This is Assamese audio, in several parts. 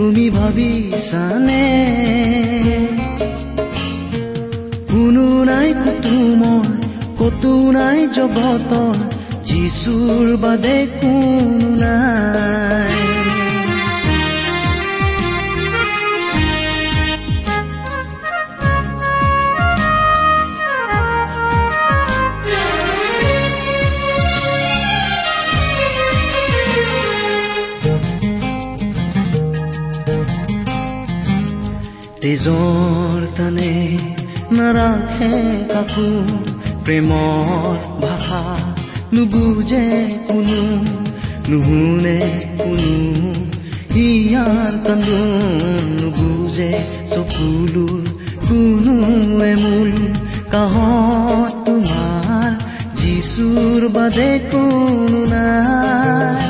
তুমি ভাবিছানে? কোনো নাই কুতো মই কতো নাই জগতৰ যিচুৰ বাদে কোনো নাই। তেজৰ তানে নাৰাখে কাকো প্ৰেমৰ ভাষা। নুবুজে কোনো নুশুনে কোনো হিয়াৰ কান্দোন নুবুজে চকুলোৰ কোনোৱে মূল কাহত। তোমাৰ যিচুৰ বাদে কোনো নাই।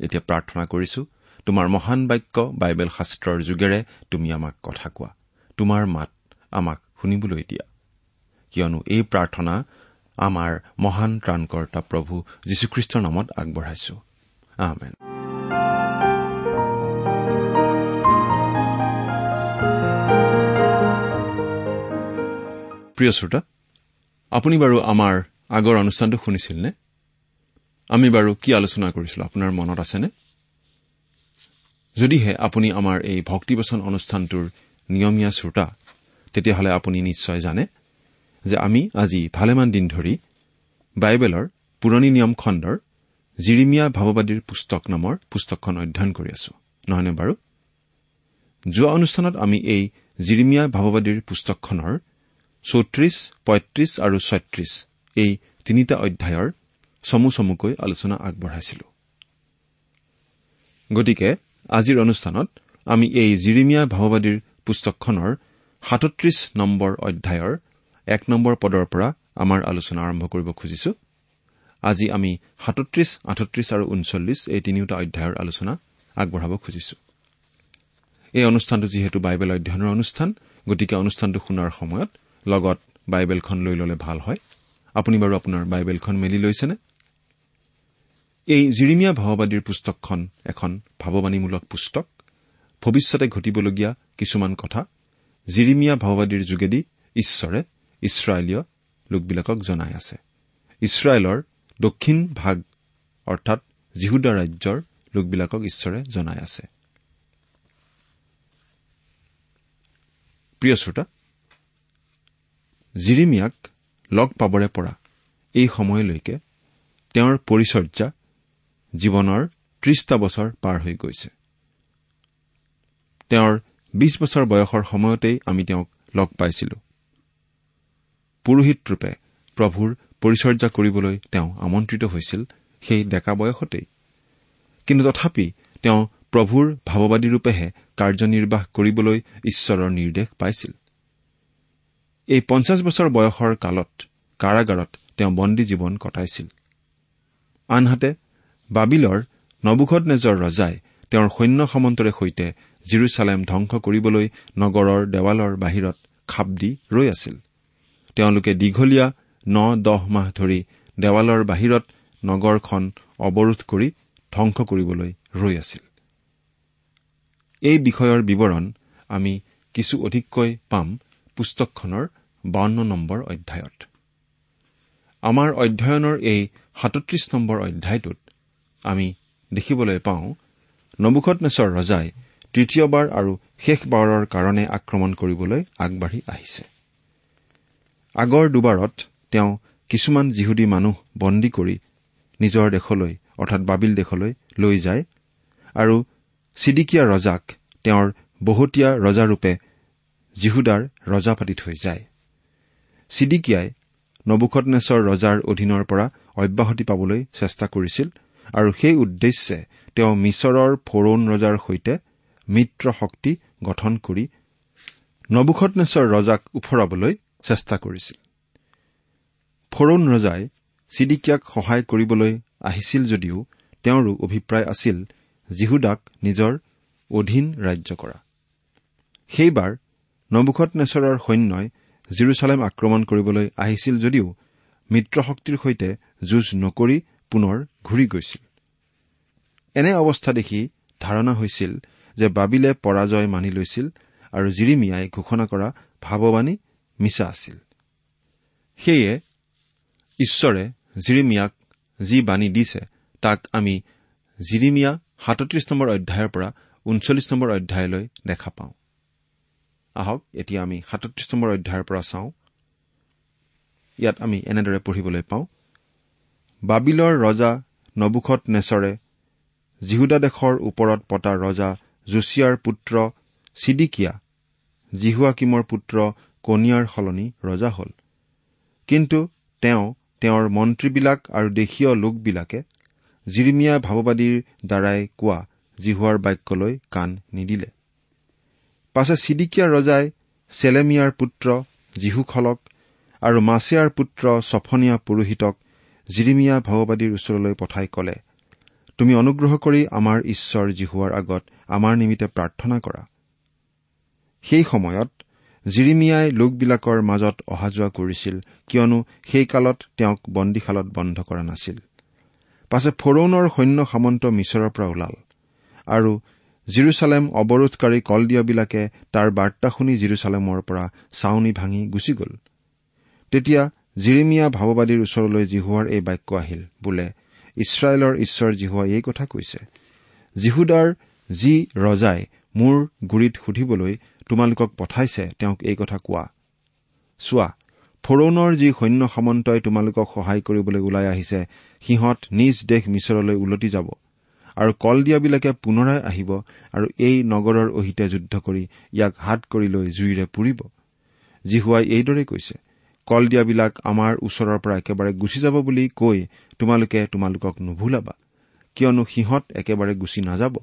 এতিয়া প্ৰাৰ্থনা কৰিছো তোমাৰ মহান বাক্য বাইবেল শাস্ত্ৰৰ যোগেৰে তুমি আমাক কথা কোৱা। তোমাৰ মাত আমাক শুনিবলৈ দিয়া। কিয়নো এই প্ৰাৰ্থনা আমাৰ মহান ত্ৰাণকৰ্তা প্ৰভু যীশুখ্ৰীষ্টৰ নামত আগবঢ়াইছো। প্ৰিয় শ্ৰোতা আপুনি বাৰু আমাৰ আগৰ অনুষ্ঠানটো শুনিছিল নে আমি বাৰু কি আলোচনা কৰিছিলো আপোনাৰ মনত আছেনে? যদিহে আপুনি আমাৰ এই ভক্তিবচন অনুষ্ঠানটোৰ নিয়মীয়া শ্ৰোতা তেতিয়াহ'লে আপুনি নিশ্চয় জানে যে আমি আজি ভালেমান দিন ধৰি বাইবেলৰ পুৰণি নিয়ম খণ্ডৰ জিৰিমিয়া ভাৱবাদীৰ পুস্তক নামৰ পুস্তকখন অধ্যয়ন কৰি আছো। নহয়নে বাৰু? যোৱা অনুষ্ঠানত আমি এই জিৰিমিয়া ভাৱবাদীৰ পুস্তকখনৰ চৌত্ৰিশ পঁয়ত্ৰিশ আৰু ছয়ত্ৰিশ এই তিনিটা অধ্যায়ৰ চমু চমুকৈ আলোচনা আগবঢ়াইছিলো। গতিকে আজিৰ অনুষ্ঠানত আমি এই জিৰিমিয়া ভাৱবাদীৰ পুস্তকখনৰ সাতত্ৰিশ নম্বৰ অধ্যায়ৰ এক নম্বৰ পদৰ পৰা আমাৰ আলোচনা আৰম্ভ কৰিব খুজিছো। আজি আমি সাতত্ৰিশ আঠত্ৰিশ আৰু ঊনচল্লিছ এই তিনিওটা অধ্যায়ৰ আলোচনা আগবঢ়াব খুজিছো। এই অনুষ্ঠানটো যিহেতু বাইবেল অধ্যয়নৰ অনুষ্ঠান গতিকে অনুষ্ঠানটো শুনাৰ সময়ত লগত বাইবেলখন লৈ ললে ভাল হয়। আপুনি বাৰু আপোনাৰ বাইবেলখন মেলি লৈছেনে? এই জিৰিমীয়া ভাৱবাদীৰ পুস্তকখন এখন ভাৱবাণীমূলক পুস্তক। ভৱিষ্যতে ঘটিবলগীয়া কিছুমান কথা জিৰিমীয়া ভাৱবাদীৰ যোগেদি ঈশ্বৰে ইছৰাইলীয় লোকবিলাকক জনাই আছে। ইছৰাইলৰ দক্ষিণ ভাগ অৰ্থাৎ জিহুদা ৰাজ্যৰ লোকবিলাকক ঈশ্বৰে জনাই আছে। জিৰিমিয়াক লগ পাবৰে পৰা এই সময়লৈকে তেওঁৰ পৰিচৰ্যা জীৱনৰ ত্ৰিশটা বছৰ পাৰ হৈ গৈছে। তেওঁৰ বিশ বছৰ বয়সৰ সময়তেই আমি তেওঁক লগ পাইছিলো। পুৰোহিতৰূপে প্ৰভুৰ পৰিচৰ্যা কৰিবলৈ তেওঁ আমন্ত্ৰিত হৈছিল সেই ডেকা বয়সতেই। কিন্তু তথাপি তেওঁ প্ৰভুৰ ভাৱবাদীৰূপেহে কাৰ্যনিৰ্বাহ কৰিবলৈ ঈশ্বৰৰ নিৰ্দেশ পাইছিল। এই পঞ্চাছ বছৰ বয়সৰ কালত কাৰাগাৰত তেওঁ বন্দী জীৱন কটাইছিল। আনহাতে বাবিলৰ নবুখত নেজৰ ৰজাই তেওঁৰ সৈন্য সামন্তৰে সৈতে জিৰচালেম ধ্বংস কৰিবলৈ নগৰৰ দেৱালৰ বাহিৰত খাপ দি ৰৈ আছিল। তেওঁলোকে দীঘলীয়া ন দহ মাহ ধৰি দেৱালৰ বাহিৰত নগৰখন অৱৰোধ কৰি ধ্বংস কৰিবলৈ ৰৈ আছিল। এই বিষয়ৰ বিৱৰণ আমি কিছু অধিককৈ পাম পুস্তকখনৰ বাৱন্ন নম্বৰ অধ্যায়ত। আমাৰ অধ্যয়নৰ এই সাতত্ৰিশ নম্বৰ অধ্যায়টোত আমি দেখিবলৈ পাওঁ নবুখত ৰজাই তৃতীয়বাৰ আৰু শেষবাৰৰ কাৰণে আক্ৰমণ কৰিবলৈ আগবাঢ়ি আহিছে। আগৰ দুবাৰত তেওঁ কিছুমান যিহুদী মানুহ বন্দী কৰি নিজৰ দেশলৈ অৰ্থাৎ বাবিল দেশলৈ লৈ যায় আৰু চিডিকিয়া ৰজাক তেওঁৰ বহুতীয়া ৰজাৰূপে জিহুদাৰ ৰজা পাতি থৈ যায়। চিডিকিয়াই নবুখতনেশ্বৰ ৰজাৰ অধীনৰ পৰা অব্যাহতি পাবলৈ চেষ্টা কৰিছিল আৰু সেই উদ্দেশ্যে তেওঁ মিছৰৰ ফৰৌন ৰজাৰ সৈতে মিত্ৰ শক্তি গঠন কৰি নবুখতনেশ্বৰ ৰজাক ওফৰাবলৈ চেষ্টা কৰিছিল। ফৰৌন ৰজাই চিডিকিয়াক সহায় কৰিবলৈ আহিছিল যদিও তেওঁৰো অভিপ্ৰায় আছিল জিহুদাক নিজৰ অধীন ৰাজ্য কৰা। সেইবাৰ নবুখতনেশ্বৰৰ সৈন্যই জিৰচালেম আক্ৰমণ কৰিবলৈ আহিছিল যদিও মিত্ৰশক্তিৰ সৈতে যুঁজ নকৰি পুনৰ ঘূৰি গৈছিল। এনে অৱস্থা দেখি ধাৰণা হৈছিল যে বাবিলে পৰাজয় মানি লৈছিল আৰু জিৰিমিয়াই ঘোষণা কৰা ভাৱবাণী মিছা আছিল। সেয়ে ঈশ্বৰে জিৰিমিয়াক যি বাণী দিছে তাক আমি জিৰিমিয়া সাতত্ৰিশ নম্বৰ অধ্যায়ৰ পৰা ঊনচল্লিছ নম্বৰ অধ্যায়লৈ দেখা পাওঁ। আহক এতিয়া আমি সাতত্ৰিশ নম্বৰ অধ্যায়ৰ পৰা চাওঁ। ইয়াত আমি এনেদৰে পঢ়িবলৈ পাওঁ। বাবিলৰ ৰজা নবুখত নেচৰে জিহুদা দেশৰ ওপৰত পতা ৰজা যোচিয়াৰ পুত্ৰ চিডিকিয়া জিহুৱাকিমৰ পুত্ৰ কনিয়াৰ সলনি ৰজা হ'ল। কিন্তু তেওঁ তেওঁৰ মন্ত্ৰীবিলাক আৰু দেশীয় লোকবিলাকে জিৰিমিয়া ভাৱবাদীৰ দ্বাৰাই কোৱা জিহুৱাৰ বাক্যলৈ কাণ নিদিলে। পাছে চিডিকিয়া ৰজাই চেলেমিয়াৰ পুত্ৰ জীহুখলক আৰু মাছেয়াৰ পুত্ৰ ছফনীয়া পুৰোহিতক জিৰিমিয়া ভাৱবাদীৰ ওচৰলৈ পঠাই কলে তুমি অনুগ্ৰহ কৰি আমাৰ ঈশ্বৰ জিহুৱাৰ আগত আমাৰ নিমিত্তে প্ৰাৰ্থনা কৰা। সেই সময়ত জিৰিমিয়াই লোকবিলাকৰ মাজত অহা যোৱা কৰিছিল কিয়নো সেই কালত তেওঁক বন্দীশালত বন্ধ কৰা নাছিল। পাছে ফৰৌনৰ সৈন্য সামন্ত মিছৰৰ পৰা ওলাল আৰু জিৰচালেম অৱৰোধকাৰী কলদিয়াবিলাকে তাৰ বাৰ্তা শুনি জিৰচালেমৰ পৰা চাউনি ভাঙি গুচি গ'ল। তেতিয়া জিৰিমিয়া ভাৱবাদীৰ ওচৰলৈ জিহুৱাৰ এই বাক্য আহিল বোলে ইছৰাইলৰ ঈশ্বৰ জিহুৱাই এই কথা কৈছে। জিহুদাৰ যি ৰজাই মোৰ গুৰিত সুধিবলৈ তোমালোকক পঠাইছে তেওঁক এই কথা কোৱা। চোৱা ফৰৌনৰ যি সৈন্য সামন্তই তোমালোকক সহায় কৰিবলৈ ওলাই আহিছে সিহঁত নিজ দেশ মিছৰলৈ উলটি যাব আৰু কলদিয়াবিলাকে পুনৰাই আহিব আৰু এই নগৰৰ অহিতে যুদ্ধ কৰি ইয়াক হাত কৰি লৈ জুইৰে পুৰিব। জিহুৱাই এইদৰে কৈছে। কলদিয়াবিলাক আমাৰ ওচৰৰ পৰা একেবাৰে গুচি যাব বুলি কৈ তোমালোকে তোমালোকক নুভুলাবা। কিয়নো সিহঁত একেবাৰে গুচি নাযাব।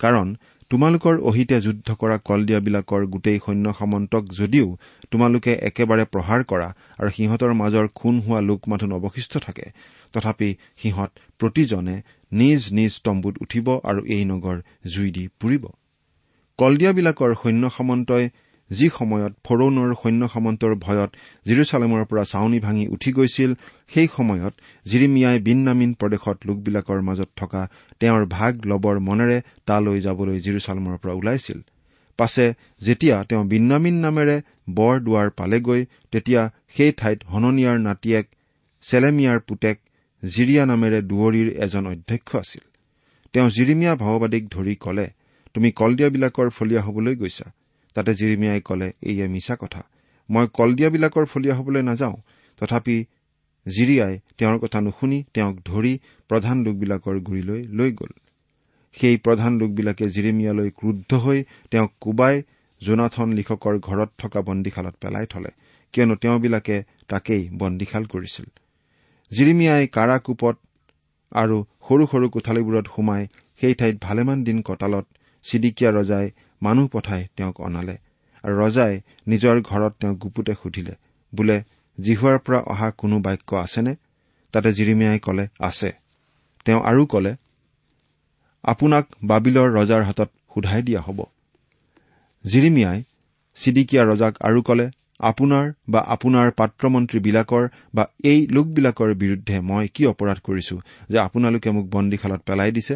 কাৰণ তোমালোকৰ অহিতে যুদ্ধ কৰা কলদিয়াবিলাকৰ গোটেই সৈন্য সামন্তক যদিও তোমালোকে একেবাৰে প্ৰহাৰ কৰা আৰু সিহঁতৰ মাজৰ খুন হোৱা লোক মাথোন অৱশিষ্ট থাকে তথাপি সিহঁত প্ৰতিজনে নিজ নিজ তম্বুত উঠিব আৰু এই নগৰ জুই দি পুৰিব। কলদিয়াবিলাকৰ সৈন্য সামন্তই যি সময়ত ফৰৌনৰ সৈন্য সামন্তৰ ভয়ত জিৰচালেমৰ পৰা চাউনি ভাঙি উঠি গৈছিল সেই সময়ত জিৰিমিয়াই বিন্নামিন প্ৰদেশত লোকবিলাকৰ মাজত থকা তেওঁৰ ভাগ লবৰ মনেৰে তালৈ যাবলৈ জিৰচালেমৰ পৰা ওলাইছিল। পাছে যেতিয়া তেওঁ বিন্নামিন নামেৰে বৰ দুৱাৰ পালেগৈ তেতিয়া সেই ঠাইত হননিয়াৰ নাতিয়েক চেলেমিয়াৰ পুতেক জিৰিয়া নামেৰে দুৱৰীৰ এজন অধ্যক্ষ আছিল। তেওঁ জিৰিমিয়া ভাওবাদীক ধৰি কলে তুমি কলদিয়াবিলাকৰ ফলীয়া হবলৈ গৈছা। তাতে জিৰিমিয়াই কলে এইয়ে মিছা কথা মই কলদিয়াবিলাকৰ ফলীয়া হবলৈ নাযাওঁ। তথাপি জিৰিয়াই তেওঁৰ কথা নুশুনি তেওঁক ধৰি প্ৰধান লোকবিলাকৰ গুৰিলৈ লৈ গ'ল। সেই প্ৰধান লোকবিলাকে জিৰিমিয়ালৈ ক্ৰুদ্ধ হৈ তেওঁক কোবাই জোনাথন লিখকৰ ঘৰত থকা বন্দীশালত পেলাই থলে কিয়নো তেওঁবিলাকে তাকেই বন্দীশাল কৰিছিল। জিৰিমিয়াই কাৰা কোপত আৰু সৰু সৰু কোঠালীবোৰত সোমাই সেই ঠাইত ভালেমান দিন কটালত চিডিকিয়া ৰজাই মানুহ পঠাই তেওঁক অনালে আৰু ৰজাই নিজৰ ঘৰত তেওঁক গুপুতে সুধিলে বোলে জিহুৱাৰ পৰা অহা কোনো বাক্য আছেনে? তাতে জিৰিমিয়াই কলে আছে। তেওঁ আৰু কলে আপোনাক বাবিলৰ ৰজাৰ হাতত সোধাই দিয়া হ'ব। জিৰিমিয়াই চিডিকিয়া ৰজাক আৰু কলে আপোনাৰ বা আপোনাৰ পাত্ৰমন্ত্ৰীবিলাকৰ বা এই লোকবিলাকৰ বিৰুদ্ধে মই কি অপৰাধ কৰিছো যে আপোনালোকে মোক বন্দীশালত পেলাই দিছে?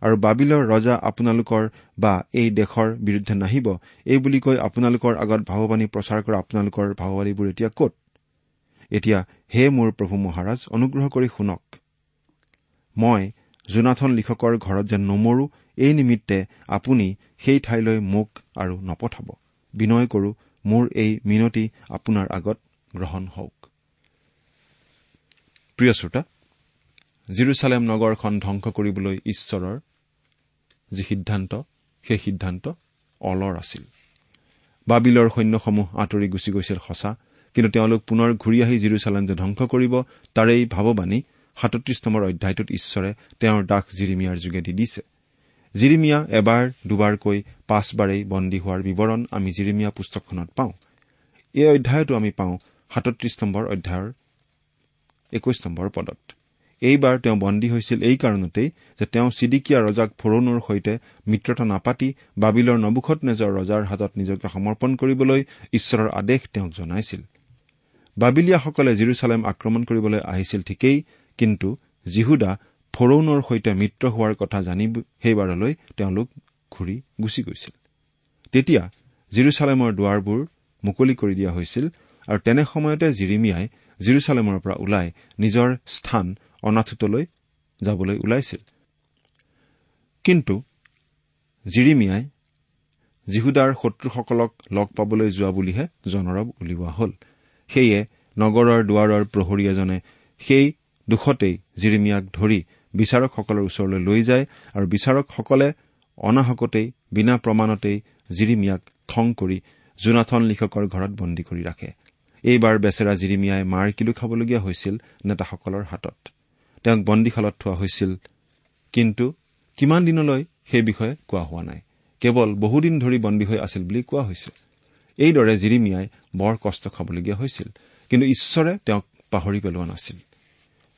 আৰু বাবিলৰ ৰজা আপোনালোকৰ বা এই দেশৰ বিৰুদ্ধে নাহিব এই বুলি কৈ আপোনালোকৰ আগত ভাৱবাণী প্ৰচাৰ কৰা আপোনালোকৰ ভাৱবাণীবোৰ এতিয়া কত? এতিয়া হে মোৰ প্ৰভু মহাৰাজ অনুগ্ৰহ কৰি শুনক। মই জোনাথন লিখকৰ ঘৰত যেন নমৰো এই নিমিত্তে আপুনি সেই ঠাইলৈ মোক আৰু নপঠাব। বিনয় কৰো মোৰ এই মিনতি আপোনাৰ আগত গ্ৰহণ হওক। প্ৰিয় শ্ৰোতা জিৰচালেম নগৰখন ধ্বংস কৰিবলৈ ঈশ্বৰৰ যি সিদ্ধান্ত সেই সিদ্ধান্ত অলৰ আছিল। বাবিলৰ সৈন্যসমূহ আঁতৰি গুচি গৈছিল সঁচা কিন্তু তেওঁলোক পুনৰ ঘূৰি আহি জিৰচালেম যে ধ্বংস কৰিব তাৰেই ভাৱবাণী সাতত্ৰিশ নম্বৰ অধ্যায়টোত ঈশ্বৰে তেওঁৰ দাস জিৰিমিয়াৰ যোগেদি দিছে। জিৰিমিয়া এবাৰ দুবাৰকৈ পাঁচবাৰেই বন্দী হোৱাৰ বিৱৰণ আমি জিৰিমিয়া পুস্তকখনত পাওঁ। এই অধ্যায়তো আমি পাওঁ সাতত্ৰিশ নম্বৰ অধ্যায়ৰ একৈশ নম্বৰ পদত। এইবাৰ তেওঁ বন্দী হৈছিল এই কাৰণতেই যে তেওঁ চিডিকিয়া ৰজাক ফৰৌনৰ সৈতে মিত্ৰতা নাপাতি বাবিলৰ নবুখত নেজৰ ৰজাৰ হাতত নিজকে সমৰ্পণ কৰিবলৈ ঈশ্বৰৰ আদেশ তেওঁক জনাইছিল। বাবিলিয়াসকলে জিৰচালেম আক্ৰমণ কৰিবলৈ আহিছিল ঠিকেই কিন্তু জিহুদা ফৰৌনৰ সৈতে মিত্ৰ হোৱাৰ কথা জানি সেইবাৰলৈ তেওঁলোক ঘূৰি গুচি গৈছিল। তেতিয়া জিৰচালেমৰ দুৱাৰবোৰ মুকলি কৰি দিয়া হৈছিল আৰু তেনে সময়তে জিৰিমিয়াই জিৰচালেমৰ পৰা ওলাই নিজৰ স্থান অনাথোতলৈ যাবলৈ ওলাইছিল। কিন্তু জিৰিমিয়াই জিহুদাৰ শত্ৰুসকলক লগ পাবলৈ যোৱা বুলিহে জনৰব উলিওৱা হল। সেয়ে নগৰৰ দুৱাৰৰ প্ৰহৰী এজনে সেই দুখতেই জিৰিমিয়াক ধৰি বিচাৰকসকলৰ ওচৰলৈ লৈ যায় আৰু বিচাৰকসকলে অনাহকতেই বিনা প্ৰমাণতেই জিৰিমিয়াক খং কৰি জোনাথন লিখকৰ ঘৰত বন্দী কৰি ৰাখে। এইবাৰ বেচেৰা জিৰিমিয়াই মাৰ কিলো খাবলগীয়া হৈছিল নেতাসকলৰ হাতত। তেওঁক বন্দীশালত থোৱা হৈছিল। কিন্তু কিমান দিনলৈ সেই বিষয়ে কোৱা হোৱা নাই। কেৱল বহুদিন ধৰি বন্দী হৈ আছিল বুলি কোৱা হৈছে। এইদৰে জিৰিমিয়াই বৰ কষ্ট খাবলগীয়া হৈছিল। কিন্তু ঈশ্বৰে তেওঁক পাহৰি পেলোৱা নাছিল।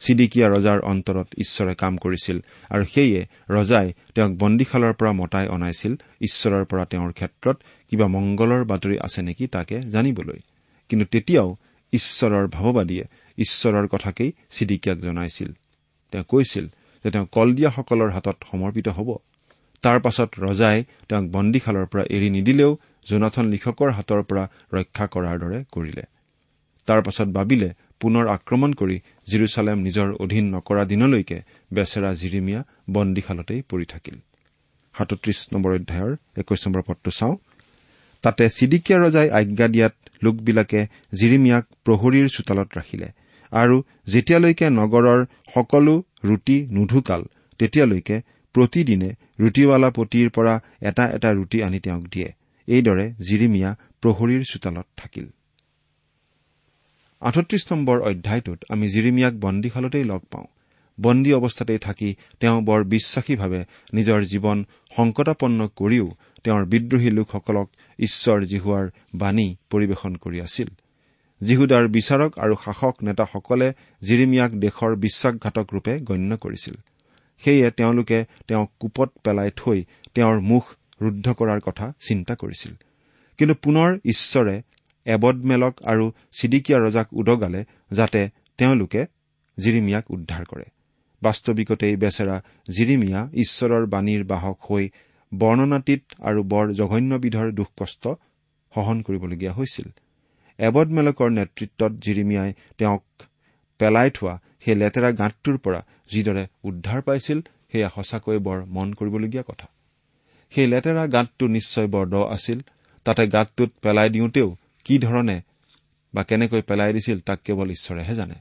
চিডিকিয়া ৰজাৰ অন্তৰত ঈশ্বৰে কাম কৰিছিল আৰু সেয়ে ৰজাই তেওঁক বন্দীশালৰ পৰা মতাই অনাইছিল। ঈশ্বৰৰ পৰা তেওঁৰ ক্ষেত্ৰত কিবা মংগলৰ বাতৰি আছে নেকি তাকে জানিবলৈ। কিন্তু তেতিয়াও ঈশ্বৰৰ ভাৱবাদীয়ে ঈশ্বৰৰ কথাকেই চিডিকিয়াক জনাইছিল। তেওঁ কৈছিল যে তেওঁ কলদিয়াসকলৰ হাতত সমৰ্পিত হ'ব। তাৰ পাছত ৰজাই তেওঁক বন্দীশালৰ পৰা এৰি নিদিলেও জোনাথন লিখকৰ হাতৰ পৰা ৰক্ষা কৰাৰ দৰে কৰিলে। তাৰ পাছত বাবিলে পুনৰ আক্ৰমণ কৰি জিৰচালেম নিজৰ অধীন নকৰা দিনলৈকে বেচেৰা জিৰিমিয়া বন্দীশালতেই পৰি থাকিল। তাতে চিডিকিয়া ৰজাই আজ্ঞা দিয়াত লোকবিলাকে জিৰিমিয়াক প্ৰহৰীৰ চোতালত ৰাখিলে। আৰু যেতিয়ালৈকে নগৰৰ সকলো ৰুটি নুঢুকাল তেতিয়ালৈকে প্ৰতিদিনে ৰুটিৱালা পতিৰ পৰা এটা এটা ৰুটি আনি তেওঁক দিয়ে। এইদৰে জিৰিমিয়া প্ৰহৰীৰ চোতালত থাকিল। আঠত্ৰিশ নম্বৰ অধ্যায়টোত আমি জিৰিমিয়াক বন্দীশালতেই লগ পাওঁ। বন্দী অৱস্থাতেই থাকি তেওঁ বৰ বিশ্বাসীভাৱে নিজৰ জীৱন সংকটাপন্ন কৰিও তেওঁৰ বিদ্ৰোহী লোকসকলক ঈশ্বৰ জিহুৱাৰ বাণী পৰিৱেশন কৰি আছিল। জিহুদাৰ বিচাৰক আৰু শাসক নেতাসকলে জিৰিমিয়াক দেশৰ বিশ্বাসঘাতক ৰূপে গণ্য কৰিছিল। সেয়ে তেওঁলোকে তেওঁক কোপত পেলাই থৈ তেওঁৰ মুখ ৰুদ্ধ কৰাৰ কথা চিন্তা কৰিছিল। কিন্তু পুনৰ ঈশ্বৰে এবদমেলক আৰু চিডিকিয়া ৰজাক উদগালে যাতে তেওঁলোকে জিৰিমিয়াক উদ্ধাৰ কৰে। বাস্তৱিকতে বেচেৰা জিৰিমিয়া ঈশ্বৰৰ বাণীৰ বাহক হৈ বৰ্ণনাতীত আৰু বৰ জঘন্যবিধৰ দুখ কষ্ট সহন কৰিবলগীয়া হৈছিল। এবদমেলকৰ নেতৃত্বত জিৰিমিয়াই তেওঁক পেলাই থোৱা সেই লেতেৰা গাঁতটোৰ পৰা যিদৰে উদ্ধাৰ পাইছিল সেয়া সঁচাকৈ বৰ মন কৰিবলগীয়া কথা। সেই লেতেৰা গাঁতটো নিশ্চয় বৰ দ আছিল। তাতে গাঁতটোত পেলাই দিওঁতেও কি ধৰণে বা কেনেকৈ পেলাই দিছিল তাক কেৱল ঈশ্বৰেহে জানে।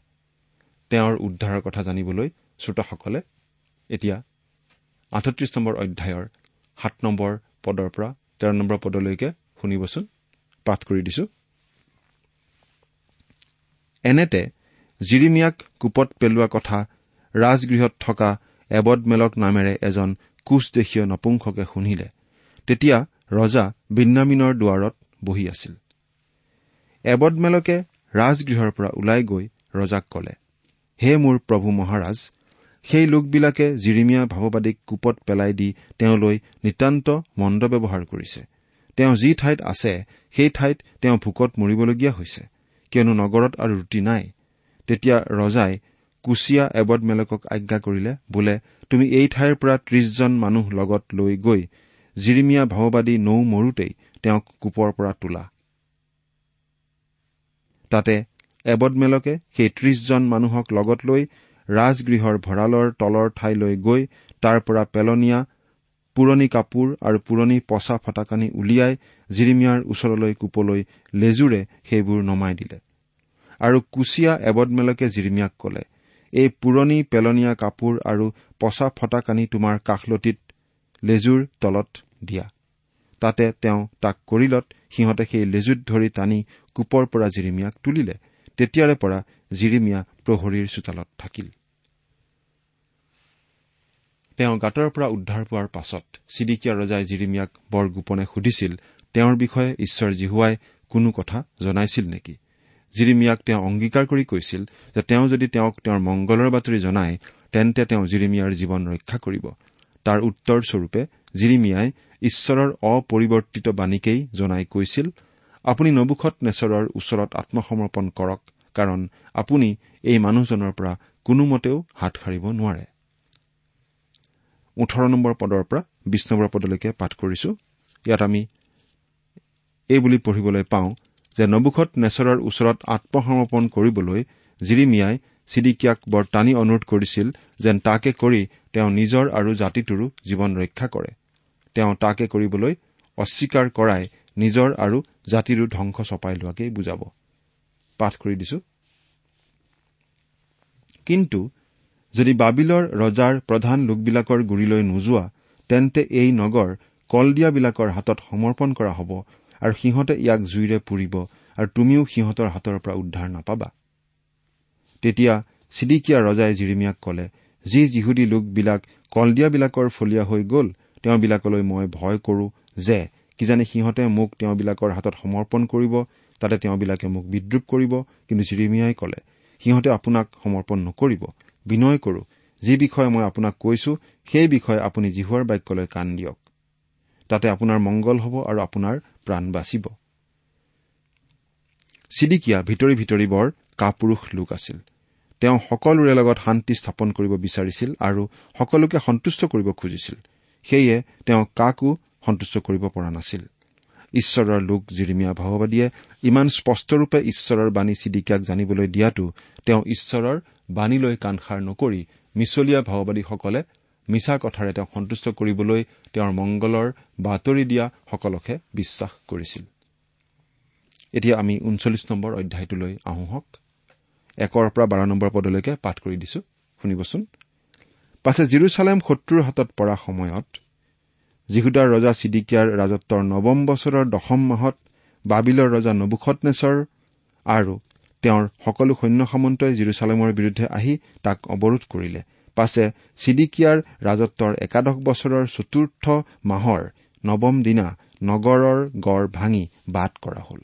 তেওঁৰ উদ্ধাৰৰ কথা জানিবলৈ শ্ৰোতাসকলে এতিয়া আঠত্ৰিশ নম্বৰ অধ্যায়ৰ সাত নম্বৰ পদৰ পৰা তেৰ নম্বৰ পদলৈকে শুনিবচোন। পাঠ কৰি দিছো। এনেতে জিৰিমিয়াক কোপত পেলোৱা কথা ৰাজগৃহত থকা এবদমেলক নামেৰে এজন কোচদেশীয় নপুংসকে শুনিলে। তেতিয়া ৰজা বিন্যামিনৰ দুৱাৰত বহি আছিল। এবদমেলকে ৰাজগৃহৰ পৰা ওলাই গৈ ৰজাক কলে হে মোৰ প্ৰভু মহাৰাজ সেই লোকবিলাকে জিৰিমিয়া ভাৱবাদীক কোপত পেলাই দি তেওঁলৈ নিতান্ত মন্দ ব্যৱহাৰ কৰিছে। তেওঁ যি ঠাইত আছে সেই ঠাইত তেওঁ ভোকত মৰিবলগীয়া হৈছে। কিয়নো নগৰত আৰু ৰুটি নাই। তেতিয়া ৰজাই কুচিয়া এবদমেলকক আজ্ঞা কৰিলে বোলে তুমি এই ঠাইৰ পৰা ত্ৰিশজন মানুহ লগত লৈ গৈ জিৰিমিয়া ভাৱবাদী নৌ মৰোতেই তেওঁক কোপৰ পৰা তোলা। তাতে এবদমেলকে সেই ত্ৰিশজন মানুহক লগত লৈ ৰাজগৃহৰ ভঁৰালৰ তলৰ ঠাইলৈ গৈ তাৰ পৰা পেলনীয়া পুৰণি কাপোৰ আৰু পুৰণি পচা ফটাকানি উলিয়াই জিৰিমিয়াৰ ওচৰলৈ কোপলৈ লেজুৰে সেইবোৰ নমাই দিলে। আৰু কুচিয়া এবদমেলকে জিৰিমিয়াক কলে এই পুৰণি পেলনীয়া কাপোৰ আৰু পচা ফটাকানি তোমাৰ কাষলতিত লেজুৰ তলত দিয়া। তাতে তেওঁ তাক কৰিলত সিহঁতে সেই লেজুত ধৰি টানি কোপৰ পৰা জিৰিমিয়াক তুলিলে। তেতিয়াৰে পৰা জিৰিমিয়া প্ৰহৰীৰ চোতালত থাকিল। তেওঁ গাঁতৰ পৰা উদ্ধাৰ পোৱাৰ পাছত চিডিকিয়া ৰজাই জিৰিমিয়াক বৰ গোপনে সুধিছিল তেওঁৰ বিষয়ে ঈশ্বৰ জিহুৱাই কোনো কথা জনাইছিল নেকি? জিৰিমিয়াক তেওঁ অংগীকাৰ কৰি কৈছিল যে তেওঁ যদি তেওঁক তেওঁৰ মংগলৰ বাতৰি জনায় তেন্তে তেওঁ জিৰিমিয়াৰ জীৱন ৰক্ষা কৰিব। তাৰ উত্তৰস্বৰূপে জিৰিমিয়াই ঈশ্বৰৰ অপৰিৱৰ্তিত বাণীকেই জনাই কৈছিল আপুনি নবুখত নেচৰৰ ওচৰত আত্মসমৰ্পণ কৰক কাৰণ আপুনি এই মানুহজনৰ পৰা কোনোমতেও হাত সাৰিব নোৱাৰে। ওঠৰ নম্বৰ পদৰ পৰা বিশ নম্বৰ পদলৈকে পাঠ কৰিছো। ইয়াত আমি এই বুলি পঢ়িবলৈ পাওঁ যে নবুখত নেচৰৰ ওচৰত আত্মসমৰ্পণ কৰিবলৈ জিৰিমিয়াই চিডিকিয়াক বৰ টানি অনুৰোধ কৰিছিল যেন তাকে কৰি তেওঁ নিজৰ আৰু জাতিটোৰো জীৱন ৰক্ষা কৰে। তেওঁ তাকে কৰিবলৈ অস্বীকাৰ কৰাই নিজৰ আৰু জাতিৰো ধ্বংস চপাই লোৱাকেই বুজাব। কিন্তু যদি বাবিলৰ ৰজাৰ প্ৰধান লোকবিলাকৰ গুৰিলৈ নোযোৱা তেন্তে এই নগৰ কলদিয়াবিলাকৰ হাতত সমৰ্পণ কৰা হ'ব আৰু সিহঁতে ইয়াক জুইৰে পুৰিব আৰু তুমিও সিহঁতৰ হাতৰ পৰা উদ্ধাৰ নাপাবা। তেতিয়া চিডিকিয়া ৰজাই জিৰিমিয়াক কলে যি যিহুদী লোকবিলাক কলদিয়াবিলাকৰ ফলীয়া হৈ গ'ল তেওঁবিলাকলৈ মই ভয় কৰো যে কিজানি সিহঁতে মোক তেওঁবিলাকৰ হাতত সমৰ্পণ কৰিব তাতে তেওঁবিলাকে মোক বিদ্ৰূপ কৰিব। কিন্তু জিৰিমিয়াই কলে সিহঁতে আপোনাক সমৰ্পণ নকৰিব। বিনয় কৰো। যি বিষয়ে মই আপোনাক কৈছো সেই বিষয়ে আপুনি জিহুৱাৰ বাক্যলৈ কাণ দিয়ক। তাতে আপোনাৰ মংগল হ'ব আৰু আপোনাৰ প্ৰাণ বাচিব। চিডিকিয়া ভিতৰি ভিতৰি বৰ কাপুৰুষ লোক আছিল। তেওঁ সকলোৰে লগত শান্তি স্থাপন কৰিব বিচাৰিছিল আৰু সকলোকে সন্তুষ্ট কৰিব খুজিছিল। সেয়ে তেওঁ কাকো সন্তুষ্ট কৰিব পৰা নাছিল। ঈশ্বৰৰ লোক জিৰিমিয়া ভাৱবাদীয়ে ইমান স্পষ্টৰূপে ঈশ্বৰৰ বাণী চিডিকিয়াক জানিবলৈ দিয়াটো তেওঁ ঈশ্বৰৰ বাণীলৈ কাণসাৰ নকৰি মিছলীয়া ভাওবাদীসকলে মিছা কথাৰে তেওঁক সন্তুষ্ট কৰিবলৈ তেওঁৰ মংগলৰ বাতৰি দিয়া সকলকহে বিশ্বাস কৰিছিল। এতিয়া আমি ঊনচল্লিছ নম্বৰ অধ্যায়টোলৈ আহোঁহক। একৰ পৰা বাৰ নম্বৰ পদলৈকে পাঠ কৰি দিছো। শুনিবচোন। পাছে জিৰচালেম শত্ৰুৰ হাতত পৰা সময়ত যিহুদাৰ ৰজা চিডিকিয়াৰ ৰাজত্বৰ নৱম বছৰৰ দশম মাহত বাবিলৰ ৰজা নবুখতনেশ্বৰ আৰু তেওঁৰ সকলো সৈন্য সামন্তই জিৰচালেমৰ বিৰুদ্ধে আহি তাক অৱৰোধ কৰিলে। পাছে চিডিকিয়াৰ ৰাজত্বৰ একাদশ বছৰৰ চতুৰ্থ মাহৰ নৱম দিনা নগৰৰ গড় ভাঙি বাট কৰা হল।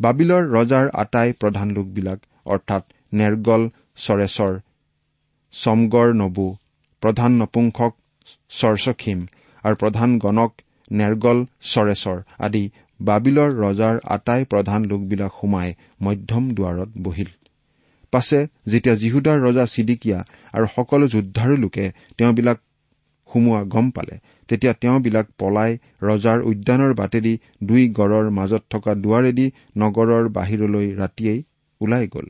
বাবিলৰ ৰজাৰ আটাই প্ৰধান লোকবিলাক অৰ্থাৎ নেৰগল চৰেচৰ চমগৰ নবু প্ৰধান নপুংসক চৰচখিম আৰু প্ৰধান গণক নেৰগল চৰেচৰ আদি বাবিলৰ ৰজাৰ আটাই প্ৰধান লোকবিলাক সোমাই মধ্যম দুৱাৰত বহিল। পাছে যেতিয়া জিহুদাৰ ৰজা চিডিকিয়া আৰু সকলো যোদ্ধাৰো লোকে তেওঁবিলাক সোমোৱা গম পালে তেতিয়া তেওঁবিলাক পলাই ৰজাৰ উদ্যানৰ বাটেদি দুই গড়ৰ মাজত থকা দুৱাৰেদি নগৰৰ বাহিৰলৈ ৰাতিয়েই ওলাই গ'ল।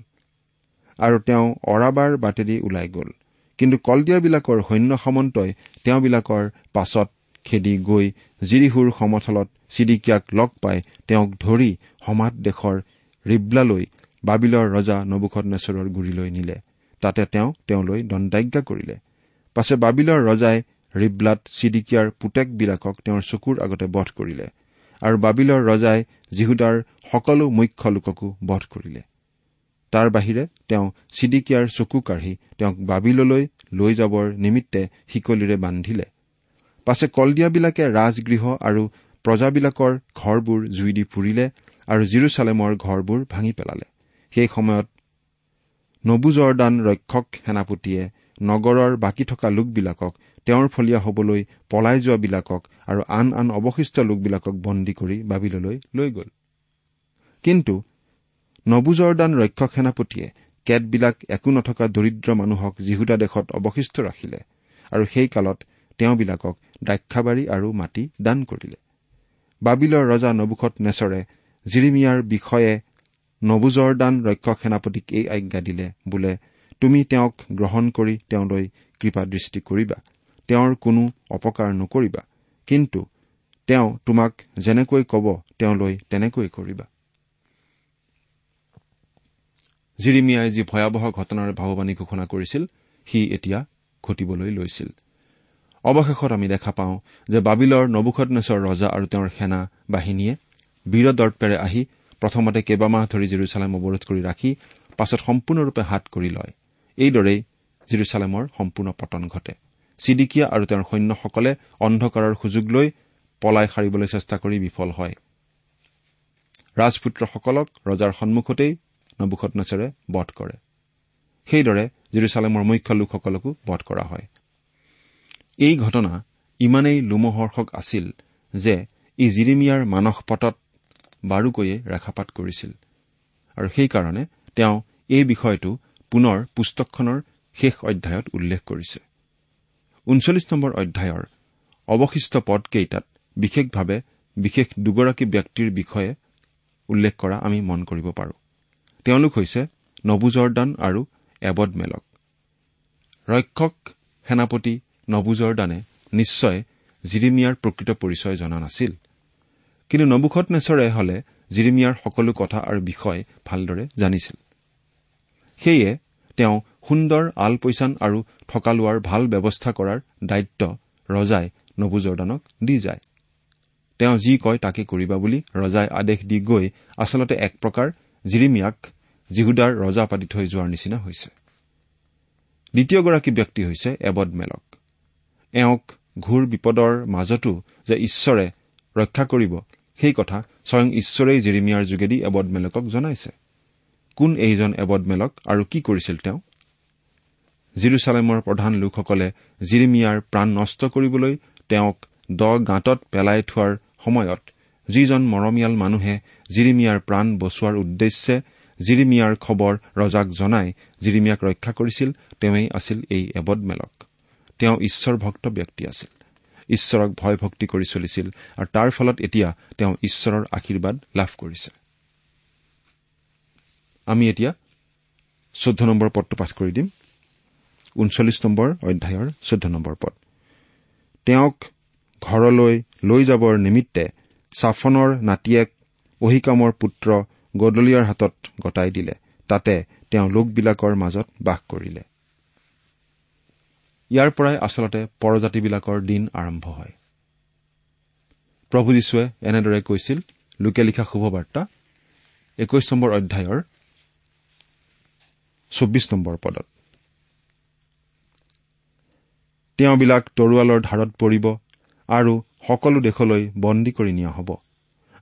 আৰু তেওঁ অৰাবাৰ বাটেদি ওলাই গ'ল। কিন্তু কলদিয়াবিলাকৰ সৈন্য সামন্তই তেওঁবিলাকৰ পাছত খেদি গৈ জিৰিহুৰ সমথলত চিডিকিয়াক লগ পাই তেওঁক ধৰি সমাজ দেশৰ ৰিবলালৈ বাবিলৰ ৰজা নবুখত নেচৰৰ গুৰিলৈ নিলে। তাতে তেওঁ তেওঁলৈ দণ্ডাজ্ঞা কৰিলে। পাছে বাবিলৰ ৰজাই ৰিবলাত চিডিকিয়াৰ পুতেকবিলাকক তেওঁৰ চকুৰ আগতে বধ কৰিলে আৰু বাবিলৰ ৰজাই জিহুদাৰ সকলো মুখ্য লোককো বধ কৰিলে। তাৰ বাহিৰে তেওঁ চিডিকিয়াৰ চকু কাঢ়ি তেওঁক বাবিললৈ লৈ যাবৰ নিমিত্তে শিকলিৰে বান্ধিলে। পাছে কলদিয়াবিলাকে ৰাজগৃহ আৰু প্ৰজাবিলাকৰ ঘৰবোৰ জুই দি পুৰিলে আৰু জিৰচালেমৰ ঘৰবোৰ ভাঙি পেলালে। সেই সময়ত নবুজৰদান ৰক্ষক সেনাপতিয়ে নগৰৰ বাকী থকা লোকবিলাকক তেওঁৰ ফলীয়া হবলৈ পলাই যোৱাবিলাকক আৰু আন আন অৱশিষ্ট লোকবিলাকক বন্দী কৰি বাবিললৈ লৈ গ'ল। কিন্তু নবুজৰদান ৰক্ষক সেনাপতিয়ে কেতবিলাক একো নথকা দৰিদ্ৰ মানুহক জিহুদা দেশত অৱশিষ্ট ৰাখিলে আৰু সেই কালত তেওঁবিলাকক দ্ৰাক্ষাবাৰী আৰু মাটি দান কৰিলে। বাবিলৰ ৰজা নবুখত নেচৰে জিৰিমিয়াৰ বিষয়ে নবুজৰদান ৰক্ষক সেনাপতিক এই আজ্ঞা দিলে বোলে তুমি তেওঁক গ্ৰহণ কৰি তেওঁলৈ কৃপা দৃষ্টি কৰিবা। তেওঁৰ কোনো অপকাৰ নকৰিবা। কিন্তু তেওঁ তোমাক যেনেকৈ কব তেওঁলৈ তেনেকৈ কৰিবা। জিৰিমিয়াই যি ভয়াৱহ ঘটনাৰ ভাৱবাণী ঘোষণা কৰিছিল সি এতিয়া ঘটিবলৈ লৈছিল। অৱশেষত আমি দেখা পাওঁ যে বাবিলৰ নবুখনেশ্বৰ ৰজা আৰু তেওঁৰ সেনা বাহিনীয়ে বীৰদৰ্পেৰে আহি প্ৰথমতে কেইবামাহ ধৰি জিৰচালেম অৱৰোধ কৰি ৰাখি পাছত সম্পূৰ্ণৰূপে হাত কৰি লয়। এইদৰেই জিৰচালেমৰ সম্পূৰ্ণ পতন ঘটে। চিডিকিয়া আৰু তেওঁৰ সৈন্যসকলে অন্ধকাৰৰ সুযোগ লৈ পলাই সাৰিবলৈ চেষ্টা কৰি বিফল হয়। ৰাজপুত্ৰসকলক ৰজাৰ সন্মুখতেই নবুখনেচৰে বধ কৰে। সেইদৰে জিৰচালেমৰ মুখ্য লোকসকলকো বধ কৰা হয়। এই ঘটনা ইমানেই লোমহৰ্ষক আছিল যে ই জিৰিমিয়াৰ মানস পটত বাৰুকৈয়ে ৰেখাপাত কৰিছিল। আৰু সেইকাৰণে তেওঁ এই বিষয়টো পুনৰ পুস্তকখনৰ শেষ অধ্যায়ত উল্লেখ কৰিছে। ঊনচল্লিছ নম্বৰ অধ্যায়ৰ অৱশিষ্ট পদকেইটাত বিশেষভাৱে বিশেষ দুগৰাকী ব্যক্তিৰ বিষয়ে উল্লেখ কৰা আমি মন কৰিব পাৰোঁ। তেওঁলোক হৈছে নবুজৰদান আৰু এবদ মেলক ৰক্ষক সেনাপতি নবুজৰদানে নিশ্চয় জিৰিমিয়াৰ প্ৰকৃত পৰিচয় জনা নাছিল। কিন্তু নবুখত নেচৰে হলে জিৰিমিয়াৰ সকলো কথা আৰু বিষয় ভালদৰে জানিছিল। সেয়ে তেওঁ সুন্দৰ আলপৈচান আৰু থকা লোৱাৰ ভাল ব্যৱস্থা কৰাৰ দায়িত্ব ৰজাই নবুজৰদানক দি যায়। তেওঁ যি কয় তাকে কৰিবা বুলি ৰজাই আদেশ দি গৈ আচলতে এক প্ৰকাৰ জিৰিমিয়াক জিহুদাৰ ৰজা পাতি থৈ যোৱাৰ নিচিনা হৈছে। দ্বিতীয়গৰাকী ব্যক্তি হৈছে এবদ মেলক এওঁক ঘূৰ বিপদৰ মাজতো যে ঈশ্বৰে ৰক্ষা কৰিব সেই কথা স্বয়ং ঈশ্বৰেই জিৰিমিয়াৰ যোগেদি এবদ মেলকক জনাইছে। কোন এইজন এবদ মেলক আৰু কি কৰিছিল তেওঁ? জিৰচালেমৰ প্ৰধান লোকসকলে জিৰিমিয়াৰ প্ৰাণ নষ্ট কৰিবলৈ তেওঁক দ গাঁতত পেলাই থোৱাৰ সময়ত যিজন মৰমীয়াল মানুহে জিৰিমিয়াৰ প্ৰাণ বচোৱাৰ উদ্দেশ্যে জিৰিমিয়াৰ খবৰ ৰজাক জনাই জিৰিমিয়াক ৰক্ষা কৰিছিল তেওঁই আছিল এই এবদ মেলক তেওঁ ঈশ্বৰ ভক্ত ব্যক্তি আছিল। ঈশ্বৰক ভয় ভক্তি কৰি চলিছিল আৰু তাৰ ফলত এতিয়া তেওঁ ঈশ্বৰৰ আশীৰ্বাদ লাভ কৰিছে। আমি এতিয়া চৈধ্য নম্বৰ পদটো পাঠ কৰি দিম। ঊনচল্লিছ নম্বৰ অধ্যায়ৰ চৈধ্য নম্বৰ পদ। তেওঁক ঘৰলৈ লৈ যাবৰ নিমিত্তে ছাফনৰ নাতিয়েক অহিকামৰ পুত্ৰ গদলিয়াৰ হাতত গতাই দিলে। তাতে তেওঁ লোকবিলাকৰ মাজত বাস কৰিলে। ইয়াৰ পৰাই আচলতে পৰজাতিবিলাকৰ দিন আৰম্ভ হয়। প্ৰভু যীশুৱে এনেদৰে কৈছিল লোকে লিখা শুভবাৰ্তা একৈশ নম্বৰ অধ্যায়ৰ চৌব্বিছ নম্বৰ পদত। তেওঁবিলাক তৰোৱালৰ ধাৰত পৰিব আৰু সকলো দেশলৈ বন্দী কৰি নিয়া হ'ব।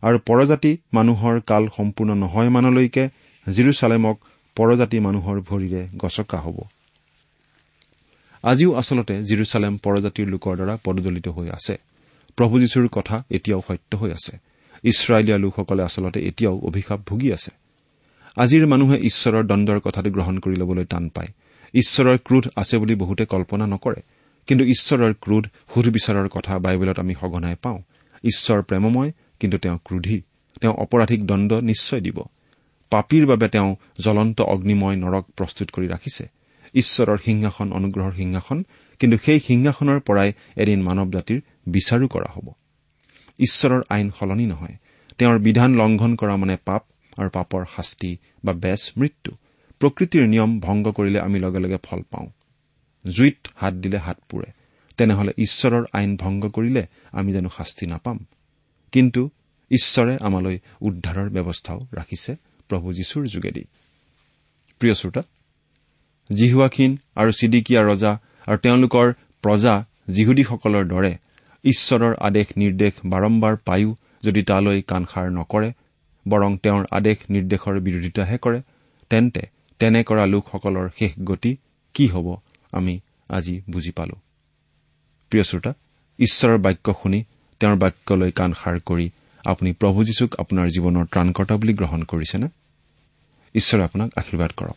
আৰু পৰজাতি মানুহৰ কাল সম্পূৰ্ণ নহয় মানলৈকে জিৰচালেমক পৰজাতি মানুহৰ ভৰিৰে গছকা হ'ব। আজিও আচলতে জিৰচালেম পৰজাতিৰ লোকৰ দ্বাৰা পদদলিত হৈ আছে। প্ৰভু যীশুৰ কথা এতিয়াও সত্য হৈ আছে। ইছৰাইলীয়া লোকসকলে আচলতে এতিয়াও অভিশাপ ভুগি আছে। আজিৰ মানুহে ঈশ্বৰৰ দণ্ডৰ কথাটো গ্ৰহণ কৰি ল'বলৈ টান পায়। ঈশ্বৰৰ ক্ৰোধ আছে বুলি বহুতে কল্পনা নকৰে। কিন্তু ঈশ্বৰৰ ক্ৰোধ সুধবিচাৰৰ কথা বাইবেলত আমি সঘনাই পাওঁ। ঈশ্বৰ প্ৰেমময় কিন্তু তেওঁ ক্ৰোধী। তেওঁ অপৰাধীক দণ্ড নিশ্চয় দিব। পাপীৰ বাবে তেওঁ জ্বলন্ত অগ্নিময় নৰক প্ৰস্তুত কৰি ৰাখিছে। ঈশ্বৰৰ সিংহাসন অনুগ্ৰহৰ সিংহাসন কিন্তু সেই সিংহাসনৰ পৰাই এদিন মানৱ জাতিৰ বিচাৰো কৰা হ'ব। ঈশ্বৰৰ আইন সলনি নহয়। তেওঁৰ বিধান লংঘন কৰা মানে পাপ আৰু পাপৰ শাস্তি বা বেচ মৃত্যু। প্ৰকৃতিৰ নিয়ম ভংগ কৰিলে আমি লগে লগে ফল পাওঁ। জুইত হাত দিলে হাত পোৰে। তেনেহলে ঈশ্বৰৰ আইন ভংগ কৰিলে আমি জানো শাস্তি নাপাম। কিন্তু ঈশ্বৰে আমালৈ উদ্ধাৰৰ ব্যৱস্থাও ৰাখিছে। প্ৰভু যীশুৰ যোগেদি। প্ৰিয় শ্ৰোতা জিহুৱাখিন আৰু চিডিকিয়া ৰজা আৰু তেওঁলোকৰ প্ৰজা জিহুদীসকলৰ দৰে ঈশ্বৰৰ আদেশ নিৰ্দেশ বাৰম্বাৰ পায়ো যদি তালৈ কাণসাৰ নকৰে বৰং তেওঁৰ আদেশ নিৰ্দেশৰ বিৰোধিতাহে কৰে তেন্তে তেনে কৰা লোকসকলৰ শেষ গতি কি হ'ব আমি আজি বুজি পালো। প্ৰিয় শ্ৰোতা ঈশ্বৰৰ বাক্য শুনি তেওঁৰ বাক্যলৈ কাণসাৰ কৰি আপুনি প্ৰভু যীশুক আপোনাৰ জীৱনৰ ত্ৰাণকৰ্তা বুলি গ্ৰহণ কৰিছেনে? ঈশ্বৰে আপোনাক আশীৰ্বাদ কৰক।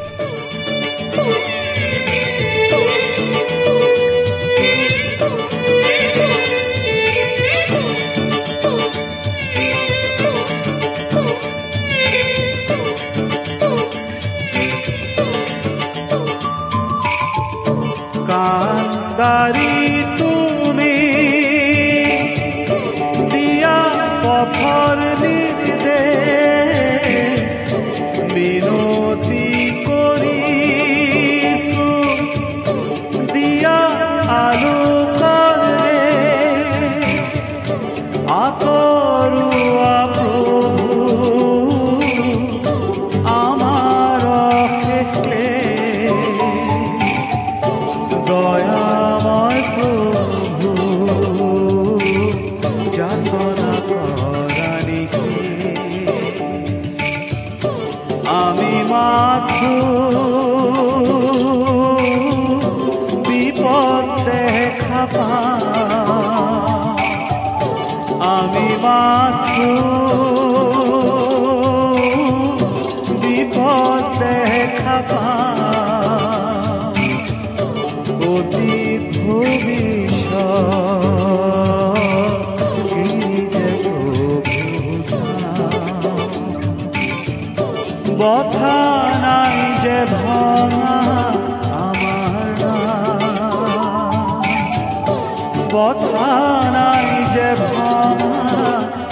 सारी আমি মাত্র বিপদ দেখা অতীত বথা নাই যে ভাঙা। বথা নাই যে ভাঙা